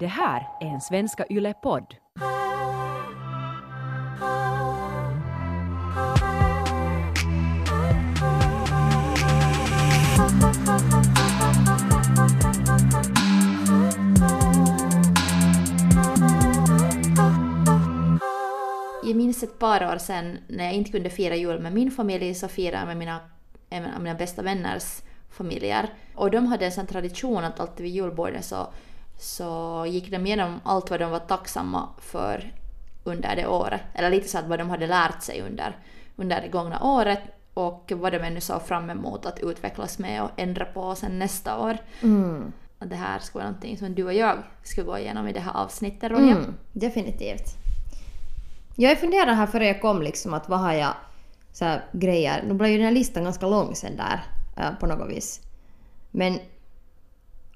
Det här är en Svenska Yle-podd. Jag minns ett par år sedan när jag inte kunde fira jul med min familj så firade jag med mina, eh, en av mina bästa vänners familjer. Och de hade en sån tradition att alltid vid julbordet så, så gick de igenom allt vad de var tacksamma för under det året. Eller lite så att vad de hade lärt sig under, under det gångna året och vad de ännu såg fram emot att utvecklas med och ändra på sen nästa år. Mm. Det här skulle vara någonting som du och jag ska gå igenom i det här avsnittet, Ronja. Mm, definitivt. Jag funderade här före jag kom liksom att vad har jag så här, grejer. Nu blev ju den här listan ganska lång sen där eh, på något vis. Men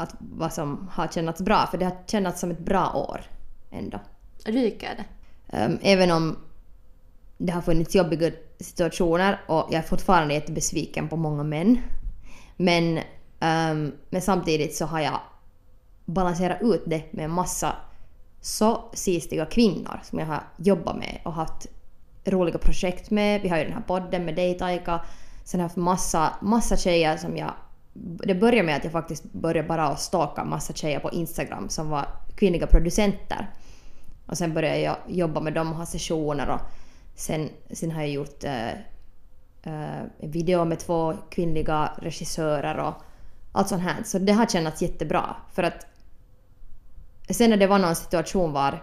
att vad som har kännats bra, för det har kännats som ett bra år ändå. Du tycker det? Um, även om det har funnits jobbiga situationer och jag är fortfarande jättebesviken på många män. Men, um, men samtidigt så har jag balanserat ut det med en massa så sistiga kvinnor som jag har jobbat med och haft roliga projekt med. Vi har ju den här podden med dig Taika. Sen har jag haft massa, massa tjejer som jag... Det började med att jag faktiskt började bara att stalka massa tjejer på Instagram som var kvinnliga producenter. Och sen började jag jobba med dem och ha sessioner och sen, sen har jag gjort eh, eh, en video med två kvinnliga regissörer och allt sånt här. Så det har känts jättebra. För att sen när det var någon situation var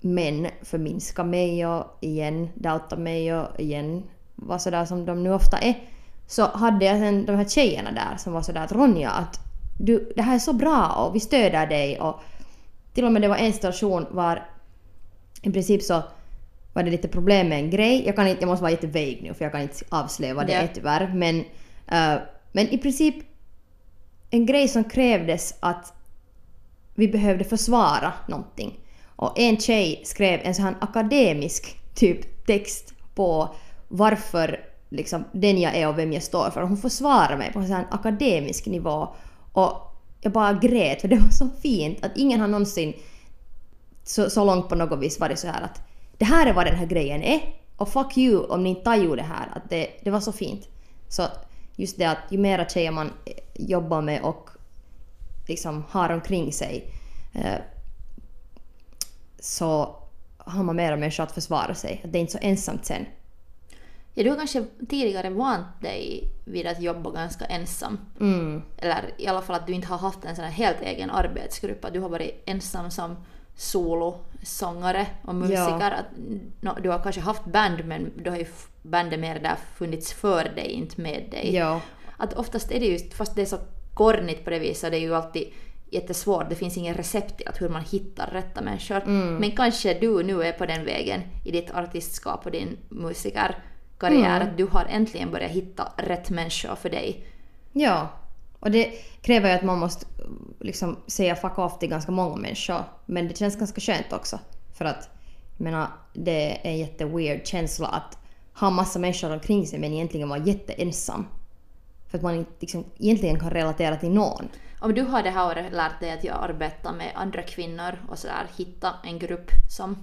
män förminskade mig och igen doubtade mig och igen var sådär som de nu ofta är. Så hade jag sen de här tjejerna där som var sådär att Ronja att du, det här är så bra och vi stöder dig och till och med det var en situation var i princip så var det lite problem med en grej. Jag, kan inte, jag måste vara jättevague nu för jag kan inte avslöja vad det är tyvärr. Men, eh, men i princip en grej som krävdes att vi behövde försvara någonting. Och en tjej skrev en sån här akademisk typ text på varför liksom den jag är och vem jag står för. Hon försvarade mig på en sån akademisk nivå. Och jag bara grät för det var så fint att ingen har någonsin så, så långt på något vis varit så här att det här är vad den här grejen är och fuck you om ni inte tar det här. Att det, det var så fint. Så just det att ju mera tjejer man jobbar med och liksom har omkring sig eh, så har man mera människor att försvara sig. Att det är inte så ensamt sen. Ja, du har kanske tidigare vant dig vid att jobba ganska ensam. Mm. Eller i alla fall att du inte har haft en sån helt egen arbetsgrupp. Att du har varit ensam som solosångare och musiker. Att, nå, du har kanske haft band men då har ju bandet mer där funnits för dig, inte med dig. Ja. Att oftast är det ju, fast det är så kornigt på det viset, det är ju alltid jättesvårt. Det finns ingen recept till att hur man hittar rätta människor. Mm. Men kanske du nu är på den vägen i ditt artistskap och din musikerkarriär. Mm. Att du har äntligen börjat hitta rätt människor för dig. Ja. Och det kräver ju att man måste liksom säga fuck off till ganska många människor. Men det känns ganska skönt också. För att jag menar, det är en jätteweird känsla att ha massa människor omkring sig men egentligen vara jätteensam. För att man inte liksom, egentligen kan relatera till någon. Om du har det här året lärt dig att jag arbetar med andra kvinnor och sådär hitta en grupp som,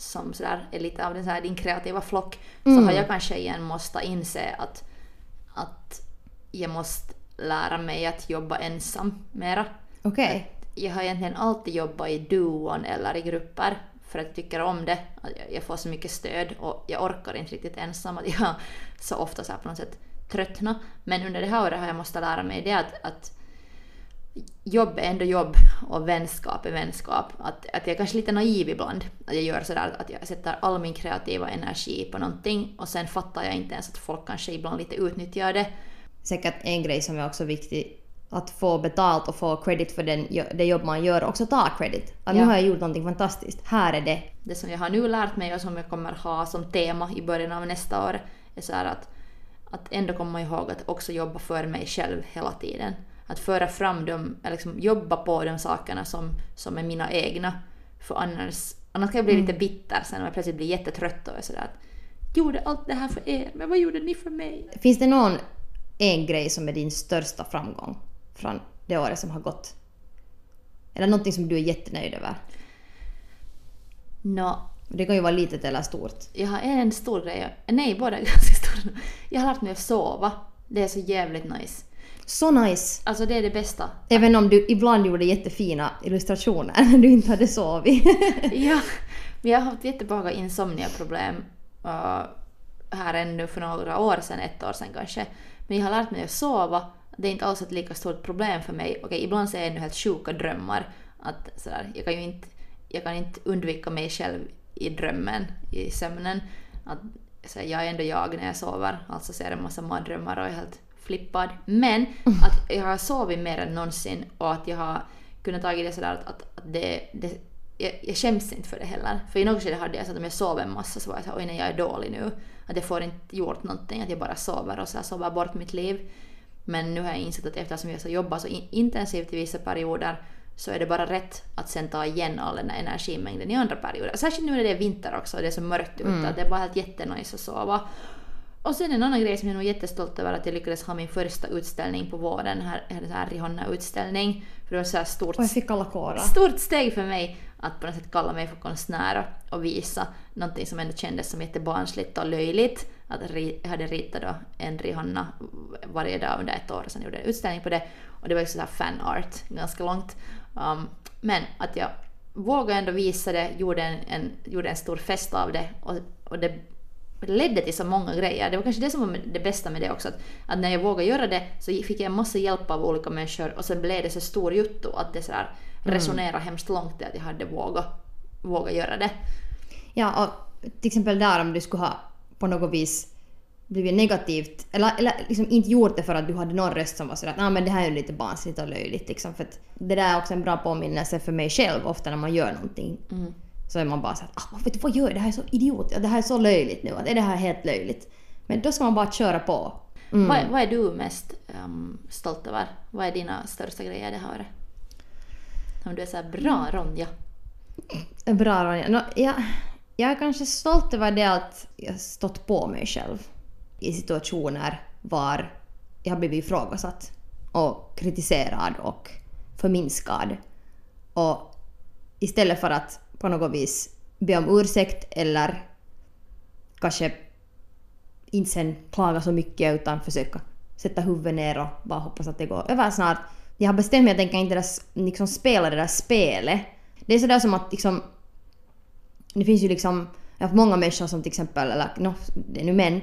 som sådär är lite av den sådär, din kreativa flock så Mm. har jag kanske igen måste inse att, att jag måste lära mig att jobba ensam mera. Okej. Jag har egentligen alltid jobbat i duon eller i grupper för att jag tycker om det. Jag- får så mycket stöd och jag orkar inte riktigt ensam. Att jag så ofta så på något sätt tröttnar. Men under det här året har jag måste lära mig det att, att jobb är ändå jobb och vänskap är vänskap. Att, att jag är kanske lite naiv ibland. Att jag gör sådär att jag sätter all min kreativa energi på någonting och sen fattar jag inte ens att folk kanske ibland lite utnyttjar det. Säkert en grej som är också viktig att få betalt och få credit för den, det jobb man gör och också ta credit. Att nu Ja. har jag gjort någonting fantastiskt. Här är det. det som jag har nu lärt mig och som jag kommer ha som tema i början av nästa år är så att, att ändå komma ihåg att också jobba för mig själv hela tiden. Att föra fram dem, liksom jobba på de sakerna som, som är mina egna. För annars, annars kan jag bli lite bitter sen om jag plötsligt blir jättetrött och är sådär att gjorde allt det här för er, men vad gjorde ni för mig? Finns det någon en grej som är din största framgång från det året som har gått? Eller någonting som du är jättenöjd över? Nå, Det kan ju vara litet eller stort. jag har en stor grej. Nej, båda är ganska stora. Jag har lärt mig att sova. Det är så jävligt nice. Så nice! Alltså det är det bästa. Även om du ibland gjorde jättefina illustrationer när du inte hade sovit. Ja, men jag har haft jättemånga insomniaproblem uh, här ännu för några år sedan, ett år sedan kanske. Men jag har lärt mig att sova. Det är inte alls ett lika stort problem för mig. Okej, ibland så är jag ändå helt sjuka drömmar. Att sådär, jag kan ju inte, jag kan inte undvika mig själv i drömmen, i sömnen. Att, så jag är ändå jag när jag sover, alltså ser en massa mardrömmar och är helt flippad. Men att jag har sovit mer än någonsin och att jag har kunnat tagit det sådär att, att, att det, det jag, jag skäms inte för det heller. För i något skede hade jag så att om jag sov en massa så var jag så oj nej jag är dålig nu. Att jag får inte gjort någonting, att jag bara sover och så här sover bort mitt liv. Men nu har jag insett att eftersom jag så jobbar så in, intensivt i vissa perioder så är det bara rätt att sen ta igen all den här energimängden i andra perioder. Särskilt nu när det är vinter också och det är så mörkt ute, att det är bara helt jättenice att sova. Och sen en annan grej som jag är nog jättestolt över att jag lyckades ha min första utställning på våren, här, här, här Rihanna-utställning. För det var så här stort Och jag fick alla kårar. stort steg för mig att på något sätt kalla mig för konstnär och visa någonting som ändå kändes som jättebarnsligt och löjligt. Att jag hade ritat då en Rihanna varje dag under ett år och sen gjorde jag en utställning på det. Och det var ju så här fan art, ganska långt. Um, men att jag vågade ändå visa det, gjorde en, en, gjorde en stor fest av det och, och det ledde till så många grejer. Det var kanske det som var det bästa med det också. Att, att när jag vågade göra det så fick jag en massa hjälp av olika människor och sen blev det så stor jutto att det sådär resonerade hemskt långt i att jag hade vågat, vågat göra det. Ja, och till exempel där om du skulle ha på något vis blivit negativt, eller, eller liksom inte gjort det för att du hade någon röst som var sådär att ah, men det här är ju lite barnsligt och löjligt liksom. För att det där är också en bra påminnelse för mig själv ofta när man gör någonting. Så är man bara såhär ah, vad vet du vad gör jag? Det här är så idiot, det här är så löjligt nu, att är det här helt löjligt? Men då ska man bara köra på. Mm. Vad, vad är du mest um, stolt över? Vad är dina största grejer det här året? Om du är såhär bra Ronja. Bra Ronja. Nå, jag, jag är kanske stolt över det att jag stått på mig själv i situationer var jag har blivit ifrågasatt och kritiserad och förminskad. Och istället för att på något vis be om ursäkt eller kanske inte sen klaga så mycket utan försöka sätta huvudet ner och bara hoppas att det går över snart. Jag har bestämt mig att jag tänker inte där, liksom spela det där spelet. Det är sådär som att liksom... Det finns ju liksom... Jag har haft många människor som till exempel, eller no, det är nu män,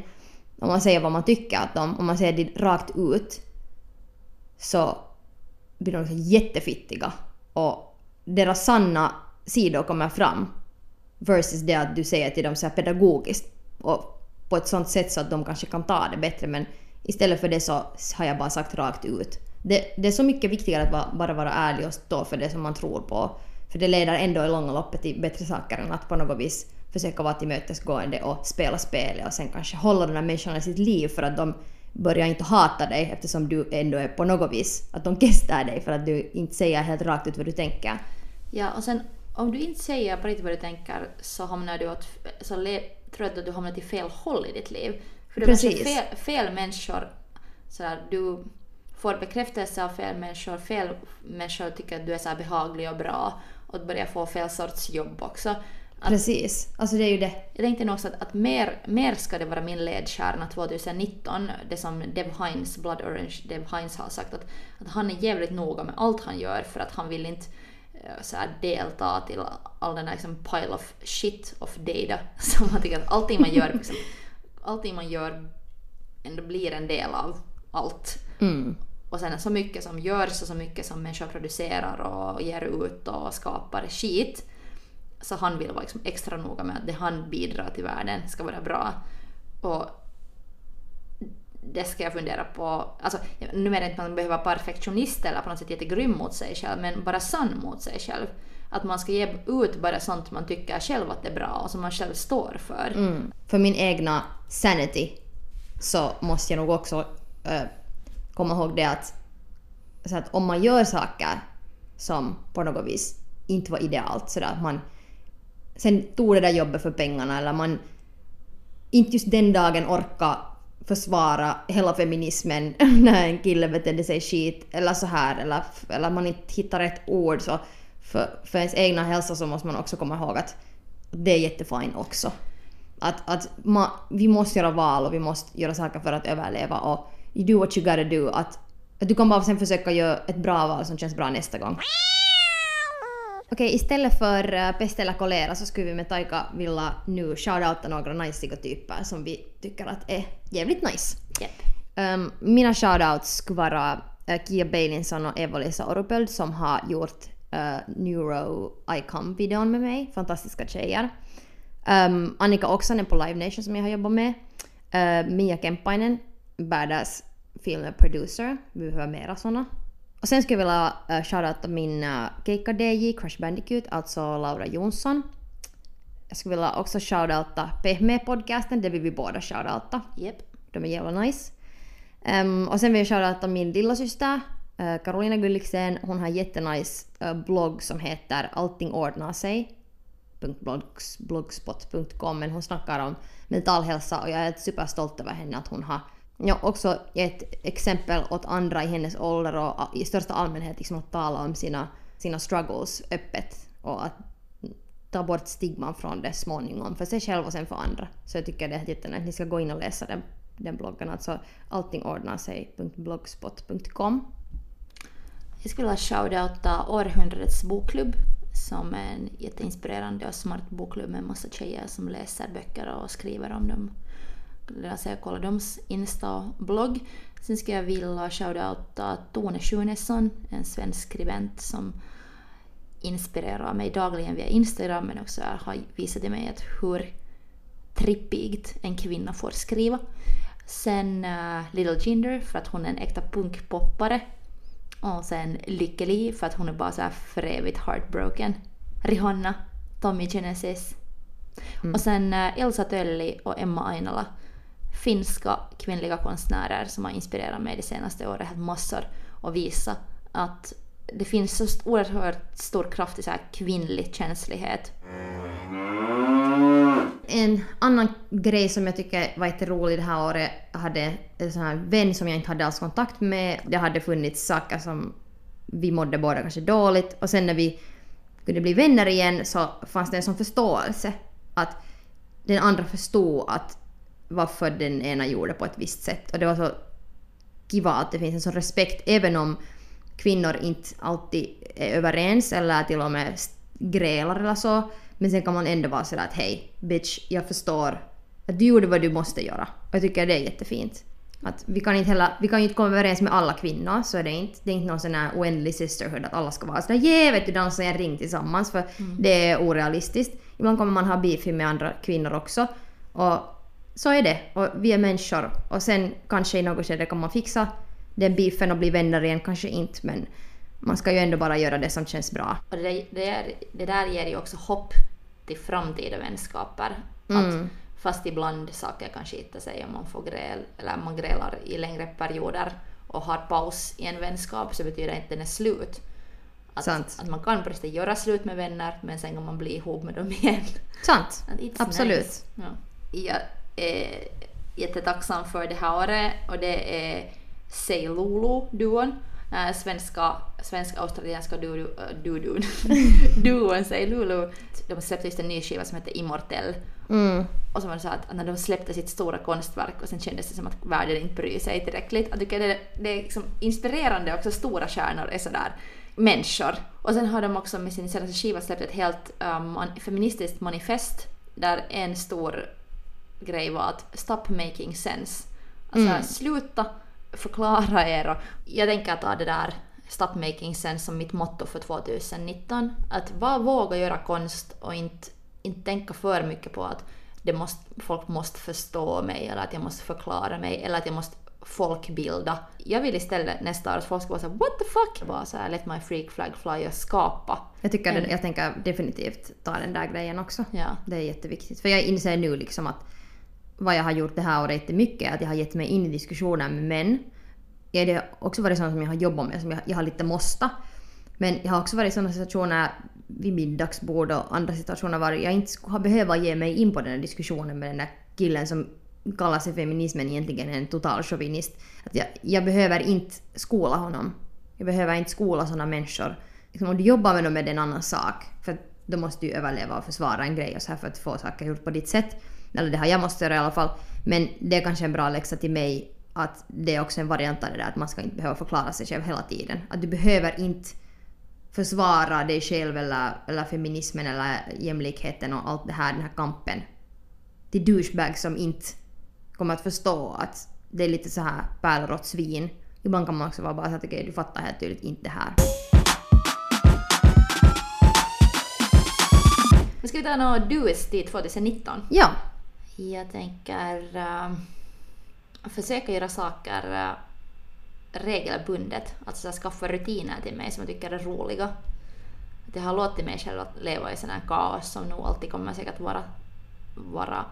om man säger vad man tycker att de, om man säger det rakt ut, så blir de liksom jättefittiga. Och deras sanna sidor kommer fram. Versus det att du säger till dem så här pedagogiskt och på ett sånt sätt så att de kanske kan ta det bättre men istället för det så har jag bara sagt rakt ut. Det, det är så mycket viktigare att bara, bara vara ärlig och stå för det som man tror på. För det leder ändå i långa loppet till bättre saker än att på något vis försöka vara tillmötesgående och spela spelet och sen kanske hålla de här människorna i sitt liv för att de börjar inte hata dig eftersom du ändå är på något vis att de kestar dig för att du inte säger helt rakt ut vad du tänker. Ja, och sen om du inte säger på riktigt vad du tänker så hamnar du åt, så le, tror jag att du hamnar till fel håll i ditt liv. För du Precis. fel, fel människor, sådär, du får bekräftelse av fel människor, fel människor tycker att du är så här behaglig och bra och börjar få fel sorts jobb också. Att, Precis. Alltså det är ju det. jag tänkte nog också att, att mer, mer ska det vara min ledstjärna 2019, det som Dev Hines, Blood Orange Dev Hines har sagt, att, att han är jävligt noga med allt han gör för att han vill inte så här delta till all den här liksom pile of shit of data som han tycker att allting man gör, liksom, allting man gör ändå blir en del av allt. Mm. Och sen så mycket som görs och så mycket som människor producerar och ger ut och skapar skit. Så han vill vara liksom extra noga med att det han bidrar till världen ska vara bra. Och det ska jag fundera på. Alltså, nu menar jag inte att man behöver vara perfektionist eller på något sätt jättegrym mot sig själv, men bara sann mot sig själv. Att man ska ge ut bara sånt man tycker själv att det är bra och som man själv står för. Mm. För min egna sanity så måste jag nog också äh, komma ihåg det att, så att om man gör saker som på något vis inte var idealt sådär att man sen tog det där jobbet för pengarna eller man inte just den dagen orkar försvara hela feminismen när en kille betedde sig skit eller så här eller, eller man inte hittar rätt ord så för, för ens egna hälsa så måste man också komma ihåg att det är jättefint också. Att, att ma, vi måste göra val och vi måste göra saker för att överleva och you do what you gotta do. Att, att du kan bara sen försöka göra ett bra val som känns bra nästa gång. Okej, istället för pest eller kolera så skulle vi med Taika vilja nu shoutouta några najsiga typer som vi tycker att är jävligt nice. Japp. Um, mina shoutouts skulle vara uh, Kia Bailinson och Eva-Lisa Oropöld som har gjort uh, Neuro Icon-videon med mig. Fantastiska tjejer. Um, Annika Oksanen på Live Nation som jag har jobbat med. Uh, Mia Kemppainen, badass film producer. Vi behöver mera såna. Och sen skulle jag vilja uh, shoutouta min uh, keikka-DJ, Crash Bandicoot, alltså Laura Jonsson. Jag skulle vilja också shoutouta Pehme-podcasten, det vill vi båda shoutouta. Japp. De är jävla nice. Um, och sen vill jag shoutouta min lillasyster uh, Carolina Gulliksen. Hon har en jättenice uh, blogg som heter Allting ordnar sig. .blogs- blogspot.com men hon snackar om mental hälsa och jag är superstolt över henne att hon har ja, också ett exempel åt andra i hennes ålder och i största allmänhet liksom att tala om sina, sina struggles öppet och att ta bort stigman från det småningom för sig själv och sen för andra. Så jag tycker det är jättenöjt. Ni ska gå in och läsa den, den bloggen, alltså alltingordnarsig.blogspot.com. Jag skulle vilja shoutouta Århundradets bokklubb som är en jätteinspirerande och smart bokklubb med en massa tjejer som läser böcker och skriver om dem. Jag säger kolla deras Insta-blogg. Sen skulle jag vilja shoutouta Tone Sjunesson, en svensk skribent som inspirerar mig dagligen via Instagram men också har visat mig att hur trippigt en kvinna får skriva. Sen uh, Little Jinder för att hon är en äkta punkpoppare. Och sen Lykkeli för att hon är bara så här för evigt heartbroken. Rihanna, Tommy Genesis. Och sen uh, Elsa Tölli och Emma Ainala. Finska kvinnliga konstnärer som har inspirerat mig det senaste året helt massor och visa. att det finns så oerhört stor kraft i så här kvinnlig känslighet. En annan grej som jag tycker var jätterolig det här året, jag hade en sån här vän som jag inte hade alls kontakt med. Det hade funnits saker som vi mådde båda kanske dåligt och sen när vi kunde bli vänner igen så fanns det en sån förståelse att den andra förstod att varför den ena gjorde på ett visst sätt och det var så kiva att det finns en sån respekt även om kvinnor inte alltid är överens eller till och med grälar eller så. Men sen kan man ändå vara sådär att hej bitch, jag förstår att du gjorde vad du måste göra. Och jag tycker det är jättefint. Att vi kan inte heller, vi kan ju inte komma överens med alla kvinnor, så är det inte. Det är inte någon sån här oändlig sisterhood att alla ska vara sådär yeah vet du dansa i en ring tillsammans för det är orealistiskt. Ibland kommer man ha beef med andra kvinnor också. Och så är det. Och vi är människor. Och sen kanske i något skede kan man fixa den beefen och bli vänner igen, kanske inte men man ska ju ändå bara göra det som känns bra. Och det, där- det, där, det där ger ju också hopp till framtida vänskaper. Mm. Att fast ibland saker kan skita sig om man får gräl, eller man grälar i längre perioder och har paus i en vänskap så betyder det inte att den är slut. Att, Sant. att man kan riktigt göra slut med vänner men sen kan man bli ihop med dem igen. Sant. Absolut. nice. Ja. Jag är jättetacksam för det här året och det är Say Lulu-duon. Äh, svenska, svensk-australienska du- äh, du- duon Say Lulu. De släppte just en ny skiva som heter Immortell. Mm. Och var det så att när de släppte sitt stora konstverk och sen kändes det som att världen inte bryr sig tillräckligt. Jag tycker det, det är liksom inspirerande också, stora stjärnor är sådär människor. Och sen har de också med sin senaste skiva släppt ett helt um, feministiskt manifest där en stor grej var att stop making sense. Alltså sluta förklara er och jag tänker ta det där stop making sense som mitt motto för 2019. Att bara våga göra konst och inte, inte tänka för mycket på att det måste, folk måste förstå mig eller att jag måste förklara mig eller att jag måste folkbilda. Jag vill istället nästa år att folk ska vara såhär what the fuck? Bara såhär let my freak flag fly och skapa. Jag, tycker det, jag tänker definitivt ta den där grejen också. Ja. Det är jätteviktigt. För jag inser nu liksom att vad jag har gjort det här året jättemycket att jag har gett mig in i diskussioner med män. Ja, det har också varit sånt som jag har jobbat med, som jag, jag har lite måste. Men jag har också varit i sådana situationer vid middagsbord och andra situationer var jag inte har behövt ge mig in på den här diskussionen med den där killen som kallar sig feminismen egentligen en total chauvinist. Att jag, jag behöver inte skola honom. Jag behöver inte skola sådana människor. Liksom, om du jobbar med dem är det en annan sak. För att då måste du överleva och försvara en grej och så här för att få saker gjort på ditt sätt. Eller det har jag måste göra i alla fall. Men det är kanske en bra läxa till mig att det är också en variant av det där att man ska inte behöva förklara sig själv hela tiden. Att du behöver inte försvara dig själv eller, eller feminismen eller jämlikheten och allt det här, den här kampen till douchebags som inte kommer att förstå att det är lite så här pärlrått svin. Ibland kan man också vara bara så att okej, du fattar helt tydligt inte det här. Men ska vi ta något duist till 2019? Ja, Jag tänker uh, försöka göra saker uh, regelbundet. Alltså skaffa rutiner till mig som jag tycker är roliga. Att jag har låtit mig själv att leva i sån här kaos som nog alltid kommer säkert vara, vara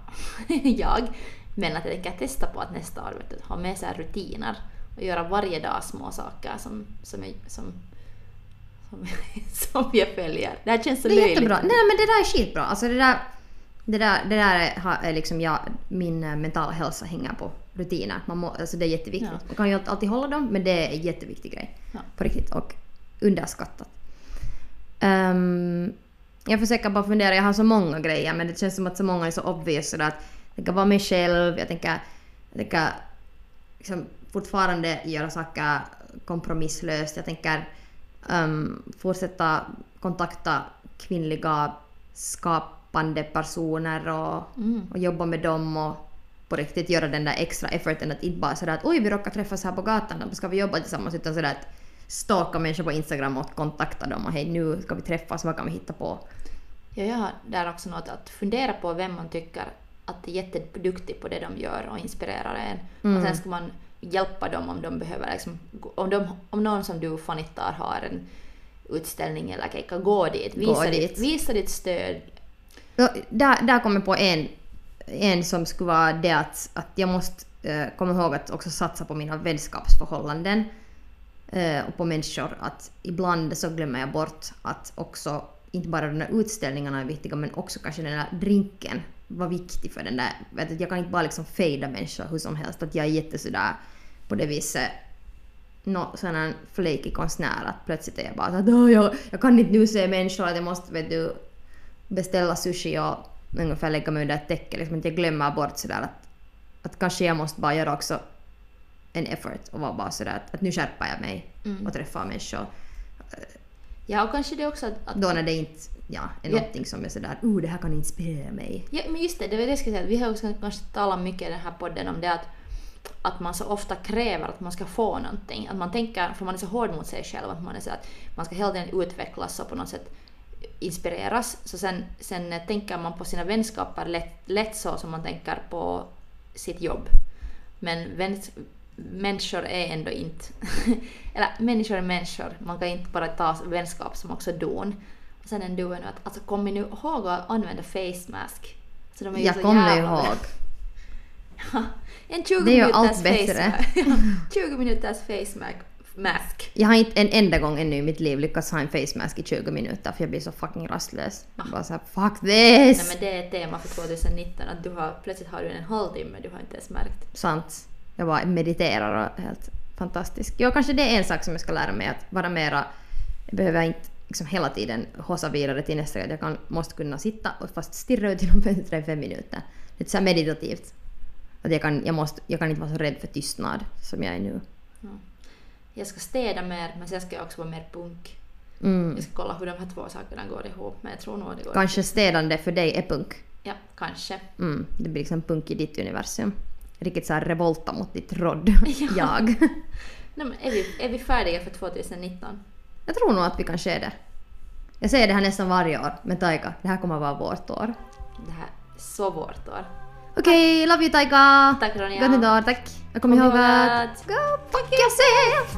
jag. Men att jag tänker testa på att nästa år vet du, ha med här rutiner och göra varje dag små saker som, som, jag, som, som, som jag följer. Det här känns så det är löjligt. jättebra. Nej men det där är skitbra. Alltså det där, det där, det där är, liksom jag, min eh, mentala hälsa hänger på rutiner. Man må, alltså det är jätteviktigt. Ja. Man kan ju alltid hålla dem men det är en jätteviktig grej. Ja. På riktigt. Och underskattat. Ehm, jag försöker bara fundera, jag har så många grejer men det känns som att så många är så obvious sådär att jag tänker vara mig själv, jag tänker, jag tänker liksom fortfarande göra saker kompromisslöst. Jag tänker ehm, fortsätta kontakta kvinnliga skapande personer och, Mm. och jobba med dem och på riktigt göra den där extra efforten att inte bara sådär att oj vi råkar träffas här på gatan, då ska vi jobba tillsammans utan sådär att stalka människor på Instagram och kontakta dem och hej nu ska vi träffas, vad kan vi hitta på? Ja, jag har där också något att fundera på vem man tycker att är jätteduktig på det de gör och inspirerar en. Mm. Och sen ska man hjälpa dem om de behöver liksom, om, de, om någon som du fanittar har en utställning eller kejka, gå dit. Visa, Gå ditt, dit. visa ditt stöd. Där, där kommer jag på en, en som skulle vara det att, att jag måste eh, komma ihåg att också satsa på mina vänskapsförhållanden eh, och på människor. Att ibland så glömmer jag bort att också inte bara de där utställningarna är viktiga men också kanske den där drinken var viktig för den där. Vet Jag kan inte bara liksom fejda människor hur som helst. Att jag är jättesådär på det viset no, sån här flaky konstnär att plötsligt är jag bara att "Åh, jag, jag kan inte nu se människor att jag måste vet du, beställa sushi och ungefär lägga mig under ett täcke. Liksom att jag glömmer bort sådär att, att kanske jag måste bara göra också en effort och vara bara sådär att, att nu skärper jag mig Mm. och träffar människor. Ja, och kanske det också att... att Då när det inte ja, är Ja. någonting som är sådär oh det här kan inspirera mig. Ja, men just det, det var det jag skulle säga. att Vi har också kanske talat mycket i den här podden om det att, att man så ofta kräver att man ska få någonting. Att man tänker, för man är så hård mot sig själv, att man är så att man ska hela tiden utvecklas och på något sätt inspireras. Så sen, sen tänker man på sina vänskaper lätt, lätt så som man tänker på sitt jobb. Men väns, människor är ändå inte... eller människor är människor. Man kan inte bara ta vänskap som också don. Och sen en duen att alltså kom nu ihåg att använda face mask. Så de är ju Jag så kommer jävla- ihåg. En 20 Det är ju minuters allt face bättre. mask. Ja, 20 minuters face mask. Mask. Jag har inte en enda gång ännu i mitt liv lyckats ha en face mask i 20 minuter för jag blir så fucking rastlös. Bara såhär fuck this! Nej men det är ett tema för 2019 att du har, plötsligt har du en halvtimme du har inte ens märkt. Sant. Jag bara mediterar och helt fantastisk. Jo, kanske det är en sak som jag ska lära mig att vara mera... Jag behöver inte liksom hela tiden hossa vidare till nästa grej. Jag kan, måste kunna sitta och fast stirra ut genom fönstret i fem minuter. Lite så här meditativt. Att jag, kan, jag, måste, jag kan inte vara så rädd för tystnad som jag är nu. Ja. Jag ska städa mer men sen ska jag också vara mer punk. Mm. Jag ska kolla hur de här två sakerna går ihop men jag tror nog det går Kanske städande för dig är punk. Ja, kanske. Mm. Det blir liksom punk i ditt universum. Riktigt så här revolta mot ditt rodd. Ja. Jag. Nej, men är, vi, är vi färdiga för 2019? Jag tror nog att vi kanske är det. Jag säger det här nästan varje år, men Taika, det här kommer vara vårt år. Det här är så vårt år. Okej, love you Taika! Tack Ronja. Gott nytt år, tack! Och kom Kom ihåg ihåg att... att- Go fuck yourself!